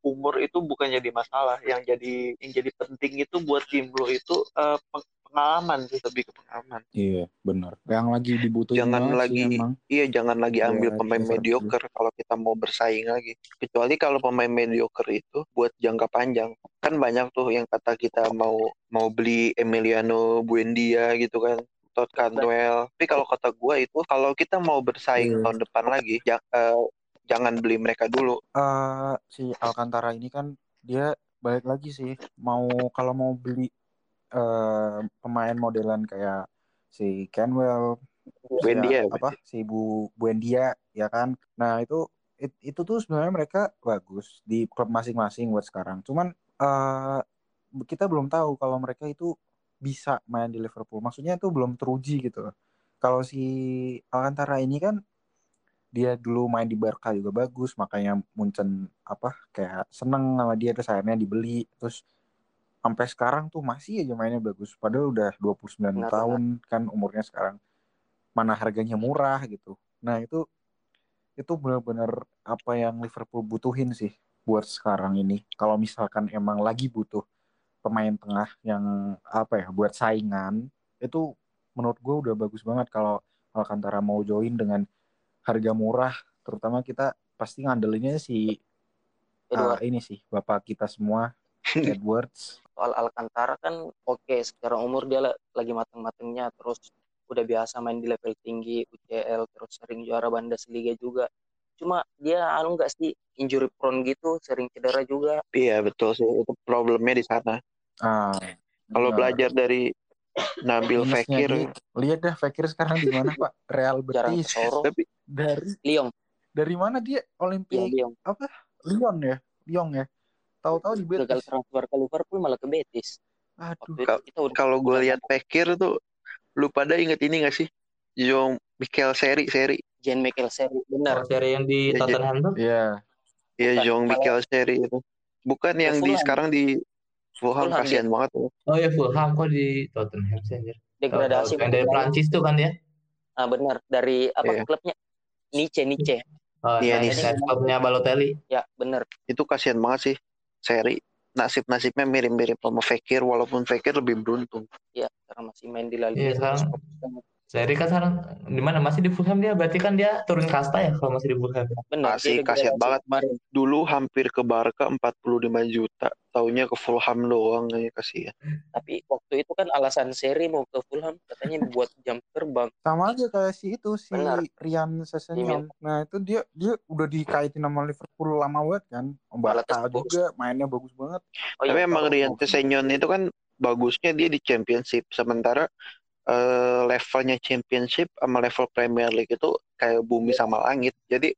umur itu bukan jadi masalah. Yang jadi yang jadi penting itu buat tim lu itu peng- pengalaman sih lebih ke pengalaman Iya, benar. Yang lagi dibutuhin jangan sih lagi emang. iya jangan lagi Iya, ambil pemain Liverpool. mediocre kalau kita mau bersaing lagi kecuali kalau pemain mediocre itu buat jangka panjang kan banyak tuh yang kata kita mau mau beli Emiliano Buendia gitu kan Todd Cantwell tapi kalau kata gua itu kalau kita mau bersaing Iya. tahun depan lagi ja- eh, jangan beli mereka dulu eh si Alcantara ini kan dia balik lagi sih mau kalau mau beli eh pemain modelan kayak si Kenwell, si Buendia apa si Bu Buendia ya kan. Nah, itu it- itu tuh sebenarnya mereka bagus di klub masing-masing buat sekarang. Cuman eh kita belum tahu kalau mereka itu bisa main di Liverpool. Maksudnya itu belum teruji gitu. Kalau si Alcantara ini kan dia dulu main di Barca juga bagus makanya Munchen apa kayak seneng sama dia terus akhirnya dibeli terus sampai sekarang tuh masih aja mainnya bagus. Padahal udah 29 Benar, tahun kan umurnya sekarang. Mana harganya murah gitu. Nah itu itu benar-benar apa yang Liverpool butuhin sih buat sekarang ini. Kalau misalkan emang lagi butuh pemain tengah yang apa ya buat saingan itu menurut gue udah bagus banget kalau Alcantara mau join dengan harga murah. Terutama kita pasti ngandelinnya si Edward. ah, ini sih bapak kita semua Edwards soal Alcantara kan oke secara umur dia la- lagi mateng-matengnya terus udah biasa main di level tinggi UCL terus sering juara Bundesliga juga. Cuma dia anu nggak sih injury prone gitu sering cedera juga. Iya betul sih itu problemnya di sana. Ah kalau benar. belajar dari Nabil Minusnya Fekir dia- lihat dah Fekir sekarang di mana pak? Real Betis. tapi dari Lyon. dari mana dia? Ya Olimpik Lyon. apa? Lyon ya? Lyon ya tahu-tahu di gagal Betis. transfer ke Liverpool malah ke Betis. Aduh. Kalau gue lihat Fekir tuh lu pada inget ini gak sih? Jean Michael Seri Seri. Jean Michael Seri Oh, benar seri yang di Ya, Tottenham tuh? Iya. Ya Jean kalau- Michael Seri itu. Bukan yang di sekarang di Fulham Fulham, kasihan banget tuh. Oh ya Fulham kok di Tottenham sih anjir. Degradasi yang dari. Prancis tuh kan dia ah benar. Dari apa Iya. klubnya? Nice Nice oh Iya, nih. ini klubnya Balotelli. Ya benar. Itu kasihan banget sih Seri nasib-nasibnya mirip-mirip sama Fekir walaupun Fekir lebih beruntung. Ya karena masih main di La Iya, Liga terus sekarang- Seri kan sekarang di mana? Masih di Fulham dia? Berarti kan dia turun kasta ya kalau masih di Fulham? Benar Masih kasihan banget. kemarin dulu hampir ke Barca 45 juta. Taunya ke Fulham doang ya kasihan. Tapi waktu itu kan alasan seri mau ke Fulham katanya buat jam terbang. Sama aja kayak si itu si Benar. Rian Sessegnon nah itu dia dia udah dikaitin sama Liverpool lama banget kan. Barca juga mainnya bagus banget. Oh Tapi iya emang. Rian Sessegnon itu kan bagusnya dia di championship. Sementara eh, levelnya championship sama level Premier League itu kayak bumi sama langit. Jadi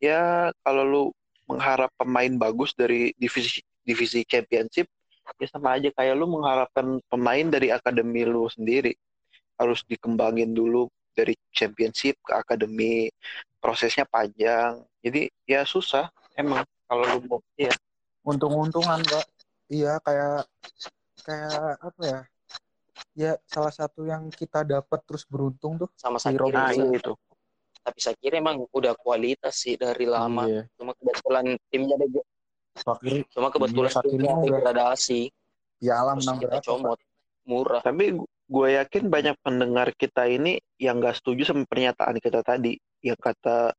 ya kalau lu mengharap pemain bagus dari divisi divisi championship ya sama aja kayak lu mengharapkan pemain dari akademi lu sendiri. Harus dikembangin dulu dari championship ke akademi. Prosesnya panjang. Jadi ya susah emang kalau lu mau ya untung-untungan pak iya kayak kayak apa ya ya salah satu yang kita dapat terus beruntung tuh sama Si Robinson. nah itu. tapi Sakiri emang udah kualitas sih dari lama. Iya cuma kebetulan timnya ada Fakir cuma kebetulan Iya, timnya udah degradasi. Terus menang kita berapa comot. Murah. Tapi gue yakin banyak pendengar kita ini yang gak setuju sama pernyataan kita tadi. Yang kata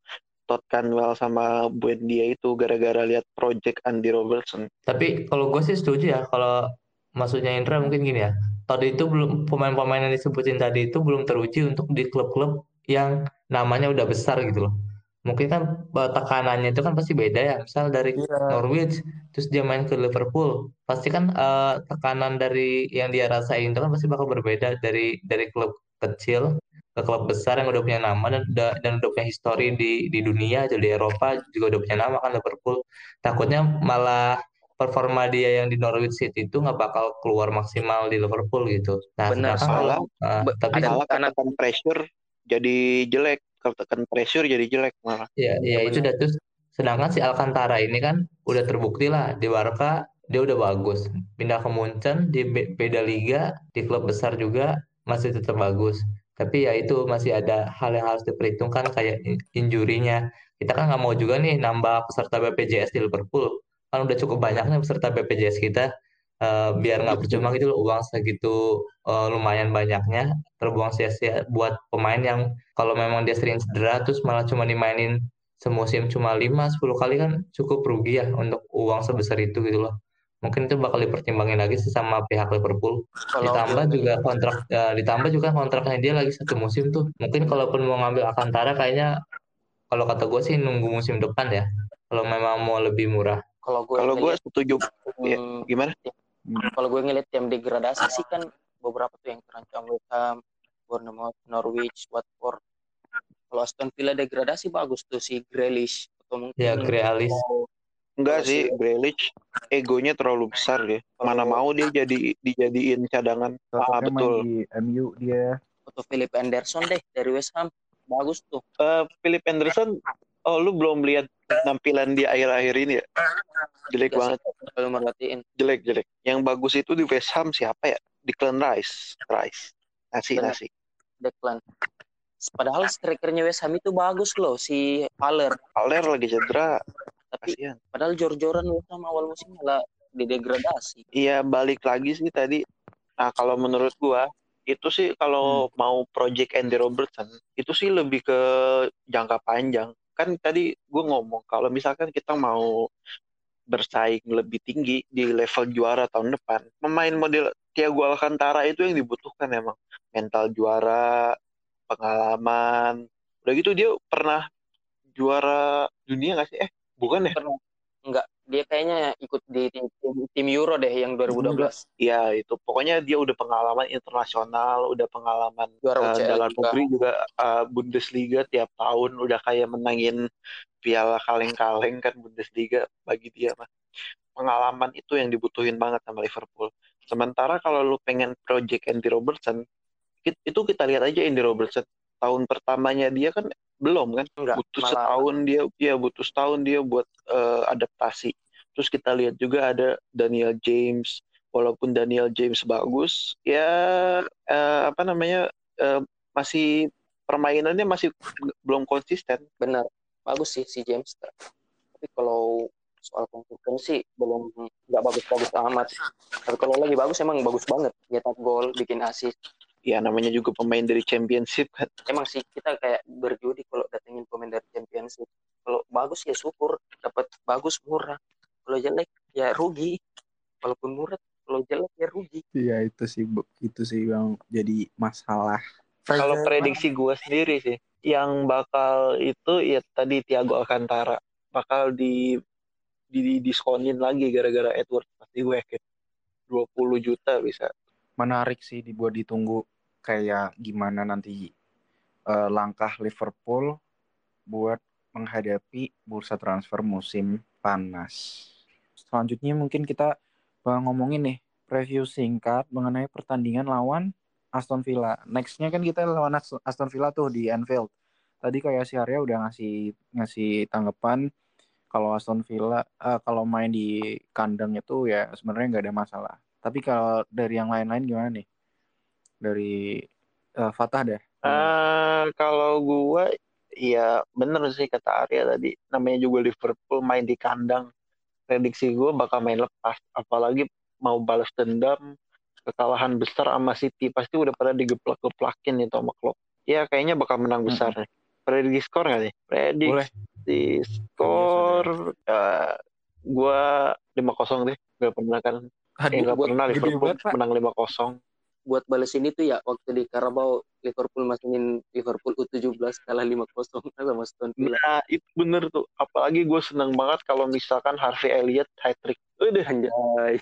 Todd Canwell sama Buendia itu gara-gara lihat project Andy Robertson. Tapi kalau gue sih setuju ya kalau maksudnya Indra mungkin gini ya. Tadi itu belum pemain-pemain yang disebutin tadi itu belum teruji untuk di klub-klub yang namanya udah besar gitu loh. Mungkin kan eh, tekanannya itu kan pasti beda ya. Misal dari Iya. Norwich terus dia main ke Liverpool, pasti kan eh, tekanan dari yang dia rasain itu kan pasti bakal berbeda dari dari klub kecil ke klub besar yang udah punya nama dan udah dan udah punya histori di di dunia aja di Eropa juga udah punya nama kan Liverpool. Takutnya malah performa dia yang di Norwich City itu nggak bakal keluar maksimal di Liverpool gitu. Nah, Benar, soalnya eh, be- tapi ada Malah tekanan ketekan pressure jadi jelek. Ketekan pressure jadi jelek malah. Ya, ya Iya, itu udah terus. Sedangkan si Alcantara ini kan udah terbukti lah di Barca dia udah bagus. Pindah ke Munchen di be- beda liga, di klub besar juga masih tetap bagus. Tapi ya itu masih ada hal yang harus diperhitungkan kayak in- injurinya. Kita kan nggak mau juga nih nambah peserta BPJS di Liverpool. Kan udah cukup banyak nih peserta BPJS kita. eh, biar nggak percuma gitu loh uang segitu eh, lumayan banyaknya terbuang sia-sia buat pemain yang kalau memang dia sering cedera terus malah cuma dimainin semusim cuma 5-10 kali kan cukup rugi ya untuk uang sebesar itu gitu loh. Mungkin itu bakal dipertimbangin lagi sih sama pihak Liverpool. Kalau Ditambah juga kontrak eh, ditambah juga kontraknya dia lagi satu musim tuh. Mungkin kalaupun mau ngambil Alcantara kayaknya kalau kata gue sih nunggu musim depan ya. Kalau memang mau lebih murah. Kalau gue Kalau gue setuju. Ya, tim- gimana? kalau gue ngeliat tim degradasi sih kan beberapa tuh yang terancam West Ham, Bournemouth, Norwich, Watford. Kalau Aston Villa degradasi bagus tuh si Grealish atau mungkin Ya, Grealish. Enggak sih, si- Grealish egonya terlalu besar dia. Mana Kalau- mau dia jadi dijadiin cadangan. Ah, betul. di MU dia. atau Philip Anderson deh dari West Ham bagus tuh. Eh, Philip Anderson, oh lu belum lihat penampilan dia akhir-akhir ini ya? Jelek Gak banget, kalau merhatiin jelek jelek. Yang bagus itu di West Ham siapa ya? Declan Rice, Rice. Nasi Bener. nasi. Declan. Padahal strikernya West Ham itu bagus loh si Haller. Haller lagi cedera, Tapi kasihan. padahal jor-joran West Ham awal musim malah didegradasi. Iya balik lagi sih tadi. Nah kalau menurut gua itu sih kalau mau project Andy Robertson itu sih lebih ke jangka panjang. Kan tadi gua ngomong kalau misalkan kita mau bersaing lebih tinggi di level juara tahun depan, pemain model Thiago Alcantara itu yang dibutuhkan emang mental juara, pengalaman. Udah gitu dia pernah juara dunia nggak sih? Eh bukan ya? Pernah enggak dia kayaknya ikut di tim, tim Euro deh yang 2012 Ya itu. Pokoknya dia udah pengalaman internasional, udah pengalaman juara UCL dalam negeri juga eh, Bundesliga tiap tahun udah kayak menangin piala kaleng-kaleng kan Bundesliga bagi dia mah. Pengalaman itu yang dibutuhin banget sama Liverpool. Sementara kalau lu pengen project Andy Robertson, it- itu kita lihat aja Andy Robertson tahun pertamanya dia kan belum kan? Enggak, butuh malah- setahun dia ya butuh setahun dia buat eh, adaptasi. Terus kita lihat juga ada Daniel James. Walaupun Daniel James bagus ya eh, apa namanya eh, masih permainannya masih belum konsisten. Benar. Bagus sih si James. Tapi kalau soal konsistensi belum nggak bagus-bagus amat. Tapi kalau lagi bagus emang bagus banget. Nyetak gol bikin assist ya namanya juga pemain dari Championship kan. Emang sih kita kayak berjudi kalau datengin pemain dari championship. Kalau bagus ya syukur dapat bagus murah. Kalau jelek ya rugi. Walaupun murah kalau jelek ya rugi. Iya itu sih Bu. itu sih yang jadi masalah. kalau prediksi gue sendiri sih yang bakal itu ya tadi Thiago Alcantara. Bakal di di diskonin lagi gara-gara Edward pasti gue yakin. 20 juta bisa menarik sih dibuat ditunggu kayak gimana nanti eh, langkah Liverpool buat menghadapi bursa transfer musim panas. Selanjutnya mungkin kita bakal ngomongin nih preview singkat mengenai pertandingan lawan Aston Villa. Nextnya kan kita lawan Ast- Aston Villa tuh di Anfield. Tadi kayak si Arya udah ngasih ngasih tanggapan kalau Aston Villa eh, kalau main di kandang itu ya sebenarnya nggak ada masalah. Tapi kalau dari yang lain-lain gimana nih? Dari eh, Fatah deh. Ah, kalau gua ya bener sih kata Arya tadi. Namanya juga Liverpool main di kandang. Prediksi gua bakal main lepas. Apalagi mau balas dendam kekalahan besar sama City. Pasti udah pada digeplak-geplakin itu sama Klopp. Ya kayaknya bakal menang besar. Nih prediksi skor nggak nih? Prediksi Boleh. skor eh, gua 5-0 deh. Gak pernah kan Aduh, eh, nggak buat pernah gede Liverpool banget, Pak. menang 5-0 buat balas ini tuh ya waktu di Carabao Liverpool masingin Liverpool U17 kalah 5-0 sama Aston Villa Nah, itu bener tuh. Apalagi gue seneng banget kalau misalkan Harvey Elliott hat-trick. Udah, anjay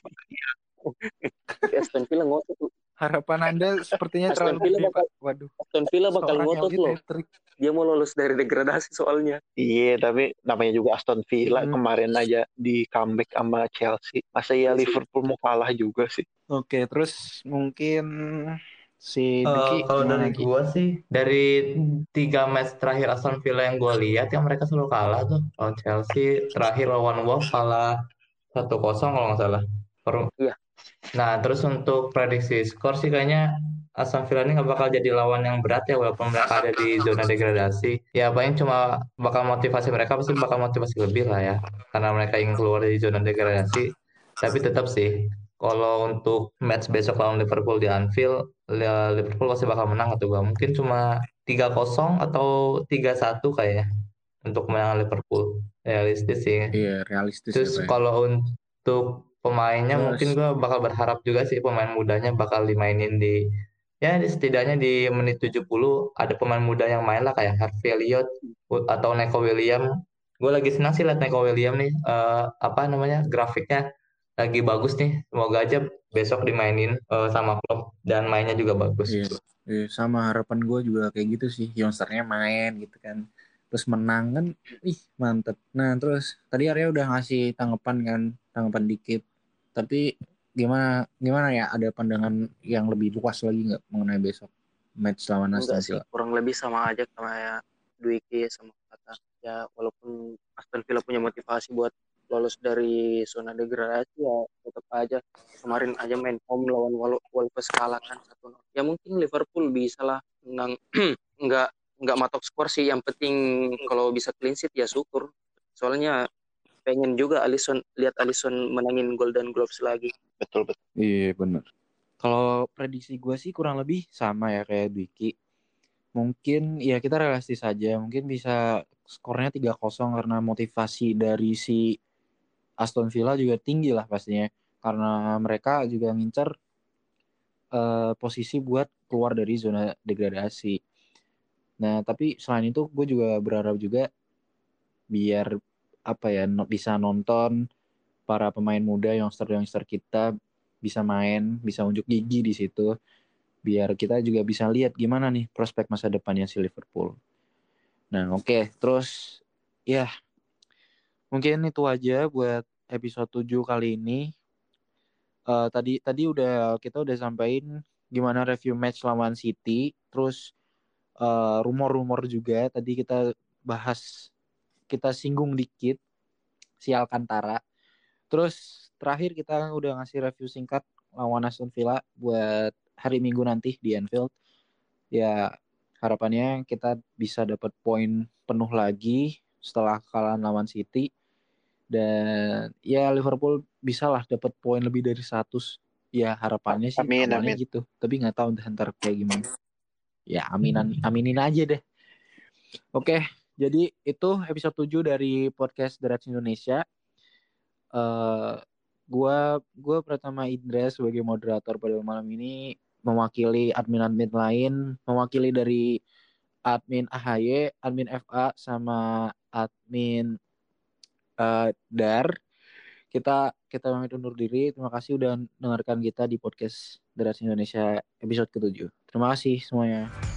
Aston Villa ngotot tuh Harapan Anda sepertinya Aston terlalu Villa bakal- Pak. Waduh. Aston Villa bakal ngotot loh hat-trick. dia mau lolos dari degradasi soalnya Iya, tapi namanya juga Aston Villa Hmm. kemarin aja di comeback sama Chelsea. Masa ya Iya. Liverpool mau kalah juga sih? Oke, terus mungkin si Duki kalau dari Ki? gua sih dari tiga match terakhir Aston Villa yang gua lihat yang mereka selalu kalah tuh lawan Chelsea terakhir lawan Wolves kalah 1-0 kalau nggak salah. Per- Iya. Nah terus untuk prediksi skor sih kayaknya Aston Villa ini nggak bakal jadi lawan yang berat ya walaupun mereka ada di zona degradasi. Ya paling cuma bakal motivasi mereka pasti bakal motivasi lebih lah ya karena mereka ingin keluar dari zona degradasi. Tapi tetap sih kalau untuk match besok lawan Liverpool di Anfield, Liverpool pasti bakal menang atau gak? Mungkin cuma 3-0 atau 3-1 kayaknya untuk kemenangan Liverpool. Realistis sih. Iya, realistis. Terus ya, kalau untuk pemainnya Terus. mungkin gue bakal berharap juga sih pemain mudanya bakal dimainin di ya setidaknya di menit 70 ada pemain muda yang main lah kayak Harvey Elliott atau Neko William. Gue lagi senang sih liat Neko William nih uh, apa namanya grafiknya lagi bagus nih. Semoga aja besok dimainin uh, sama klub dan mainnya juga bagus. Iya, iya, sama harapan gue juga kayak gitu sih. Youngsternya main gitu kan terus menang kan ih mantep nah terus tadi Arya udah ngasih tanggapan kan tanggapan dikit tapi gimana gimana ya? Ada pandangan yang lebih luas lagi nggak mengenai besok match lawan Aston Villa? kurang lebih sama aja kayak Dwiki sama kata. Ya walaupun Aston Villa punya motivasi buat lolos dari zona degradasi ya tetap aja. Kemarin aja main home lawan Wolves kalah kan satu ya mungkin Liverpool bisa lah menang. Nggak nggak matok skor sih. Yang penting kalau bisa clean sheet ya syukur. Soalnya pengen juga Alisson lihat Alisson menangin Golden Gloves lagi. Betul betul. Iya benar kalau prediksi gue sih kurang lebih sama ya kayak Biki mungkin ya kita realistis saja mungkin bisa skornya 3-0 karena motivasi dari si Aston Villa juga tinggi lah pastinya. Karena mereka juga ngincer uh, posisi buat keluar dari zona degradasi. Nah, tapi selain itu gue juga berharap juga biar apa ya bisa nonton para pemain muda youngster-youngster kita bisa main, bisa unjuk gigi di situ. Biar kita juga bisa lihat gimana nih prospek masa depannya si Liverpool. Nah, oke, okay. terus ya mungkin itu aja buat episode 7 kali ini. Uh, tadi tadi udah kita udah sampaikan gimana review match lawan City, terus rumor eh, rumor-rumor juga tadi kita bahas kita singgung dikit si Alcantara. Terus terakhir kita udah ngasih review singkat lawan Aston Villa buat hari Minggu nanti di Anfield. Ya harapannya kita bisa dapat poin penuh lagi setelah kalah lawan City dan ya Liverpool bisa lah dapat poin lebih dari 100 ya harapannya sih amin, amin. gitu tapi nggak tahu ntar kayak gimana ya aminan aminin aja deh oke jadi itu episode 7 dari podcast Derats Indonesia uh, gua gua pertama Indra sebagai moderator pada malam ini mewakili admin-admin lain mewakili dari admin AHY, admin FA sama admin uh, Dar kita kita pamit undur diri. Terima kasih udah dengarkan kita di podcast Deras Indonesia episode ke-7. Terima kasih semuanya.